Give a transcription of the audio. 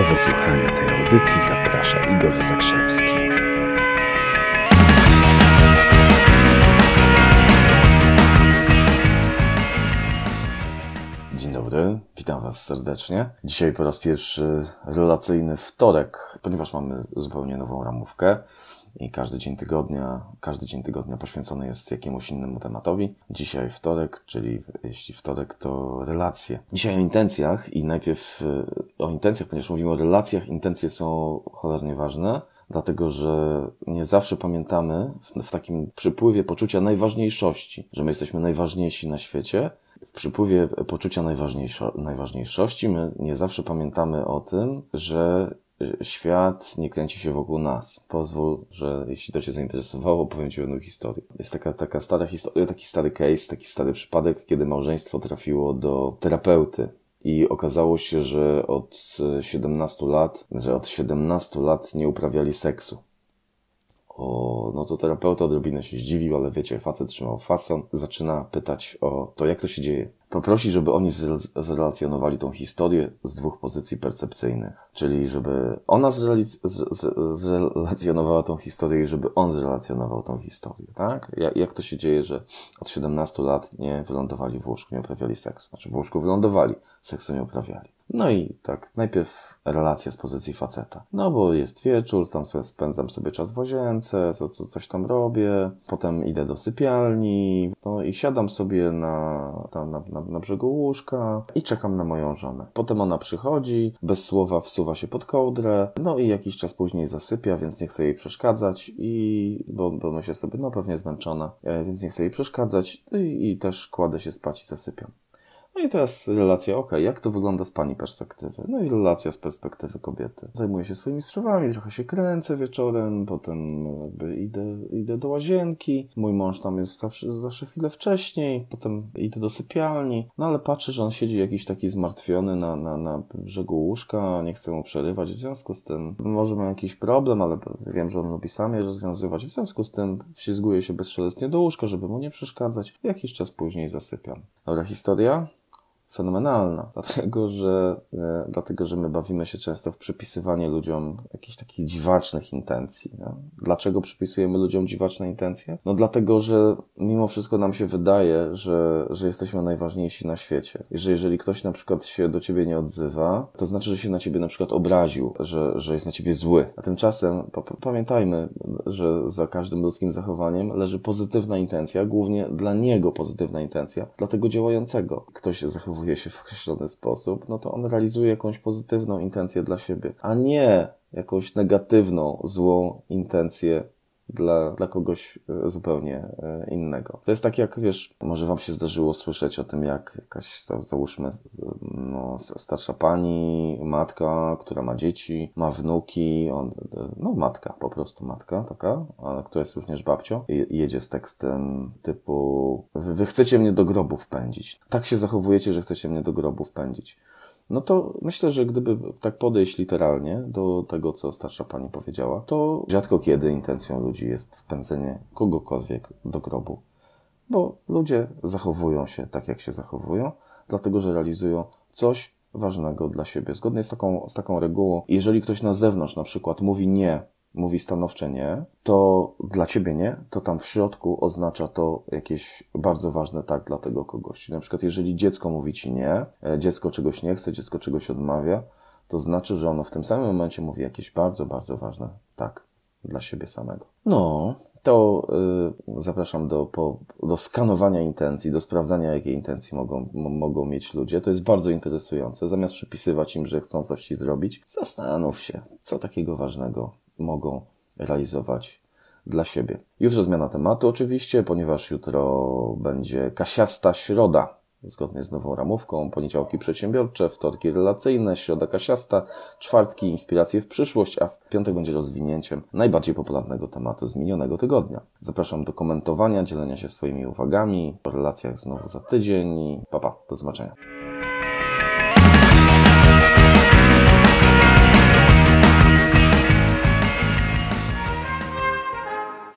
Do wysłuchania tej audycji zaprasza Igor Zakrzewski. Dzień dobry, witam Was serdecznie. Dzisiaj po raz pierwszy relacyjny wtorek, ponieważ mamy zupełnie nową ramówkę i każdy dzień tygodnia, każdy dzień tygodnia poświęcony jest jakiemuś innemu tematowi. Dzisiaj wtorek, czyli jeśli wtorek to relacje. Dzisiaj o intencjach i najpierw y, o intencjach, ponieważ mówimy o relacjach, intencje są cholernie ważne. Dlatego, że nie zawsze pamiętamy w, w takim przypływie poczucia najważniejszości, że my jesteśmy najważniejsi na świecie, w przypływie poczucia najważniejszo, najważniejszości my nie zawsze pamiętamy o tym, że świat nie kręci się wokół nas. Pozwól, że jeśli to Cię zainteresowało, opowiem Ci jedną historię. Jest taka, taka stara historia, taki stary case, taki stary przypadek, kiedy małżeństwo trafiło do terapeuty. I okazało się, że od 17 lat, że od 17 lat nie uprawiali seksu. O, no to terapeuta odrobinę się zdziwił, ale wiecie, facet trzymał fason, zaczyna pytać o to, jak to się dzieje. Poprosi, żeby oni zre- zrelacjonowali tą historię z dwóch pozycji percepcyjnych. Czyli, żeby ona zrelacjonowała tą historię i żeby on zrelacjonował tą historię, tak? Jak, jak to się dzieje, że od 17 lat nie wylądowali w łóżku, nie uprawiali seksu? Znaczy w łóżku wylądowali, seksu nie uprawiali. No i tak, najpierw relacja z pozycji faceta. No bo jest wieczór, tam sobie spędzam sobie czas w łazience, co, co, coś tam robię, potem idę do sypialni, no i siadam sobie na, tam na, na, na brzegu łóżka i czekam na moją żonę. Potem ona przychodzi, bez słowa wsuwa się pod kołdrę, no i jakiś czas później zasypia, więc nie chcę jej przeszkadzać i, bo, bo myślę sobie, no pewnie zmęczona, e, więc nie chcę jej przeszkadzać i, i też kładę się spać i zasypiam. No i teraz relacja, ok, jak to wygląda z Pani perspektywy? No i relacja z perspektywy kobiety. Zajmuję się swoimi sprawami, trochę się kręcę wieczorem, potem jakby idę, idę do łazienki. Mój mąż tam jest zawsze, zawsze chwilę wcześniej, potem idę do sypialni. No ale patrzę, że on siedzi jakiś taki zmartwiony na, na, na brzegu łóżka, nie chcę mu przerywać. W związku z tym, może ma jakiś problem, ale wiem, że on lubi sam je rozwiązywać. W związku z tym wślizguję się bezszelestnie do łóżka, żeby mu nie przeszkadzać. Jakiś czas później zasypiam. Dobra historia? Fenomenalna, dlatego że, e, dlatego, że my bawimy się często w przypisywanie ludziom jakichś takich dziwacznych intencji. Dlaczego przypisujemy ludziom dziwaczne intencje? No dlatego, że mimo wszystko nam się wydaje, że, że jesteśmy najważniejsi na świecie. I że jeżeli ktoś na przykład się do ciebie nie odzywa, to znaczy, że się na ciebie na przykład obraził, że, że jest na ciebie zły. A tymczasem pa- pamiętajmy, że za każdym ludzkim zachowaniem leży pozytywna intencja, głównie dla niego pozytywna intencja, dla tego działającego. Ktoś zachowuje się w określony sposób, no to on realizuje jakąś pozytywną intencję dla siebie, a nie jakąś negatywną, złą intencję dla, dla kogoś e, zupełnie e, innego. To jest tak jak, wiesz, może wam się zdarzyło słyszeć o tym, jak jakaś, za- załóżmy, no, starsza pani, matka, która ma dzieci, ma wnuki, on, e, no matka, po prostu matka taka, ale która jest również babcią, jedzie z tekstem typu wy, wy chcecie mnie do grobu wpędzić. Tak się zachowujecie, że chcecie mnie do grobu wpędzić. No to myślę, że gdyby tak podejść literalnie do tego, co starsza pani powiedziała, to rzadko kiedy intencją ludzi jest wpędzenie kogokolwiek do grobu. Bo ludzie zachowują się tak, jak się zachowują, dlatego że realizują coś ważnego dla siebie. Zgodnie z taką, z taką regułą, jeżeli ktoś na zewnątrz na przykład mówi nie, mówi stanowcze nie, to dla ciebie nie, to tam w środku oznacza to jakieś bardzo ważne tak dla tego kogoś. Na przykład, jeżeli dziecko mówi ci nie, e, dziecko czegoś nie chce, dziecko czegoś odmawia, to znaczy, że ono w tym samym momencie mówi jakieś bardzo, bardzo ważne tak dla siebie samego. No, to y, zapraszam do, po, do skanowania intencji, do sprawdzania, jakie intencje mogą, mogą mieć ludzie. To jest bardzo interesujące. Zamiast przypisywać im, że chcą coś ci zrobić, zastanów się, co takiego ważnego mogą realizować dla siebie. Jutro zmiana tematu oczywiście, ponieważ jutro będzie kasiasta środa. Zgodnie z nową ramówką, poniedziałki przedsiębiorcze, wtorki relacyjne, środa kasiasta, czwartki inspiracje w przyszłość, a w piątek będzie rozwinięciem najbardziej popularnego tematu z minionego tygodnia. Zapraszam do komentowania, dzielenia się swoimi uwagami o relacjach znowu za tydzień i papa, do zobaczenia.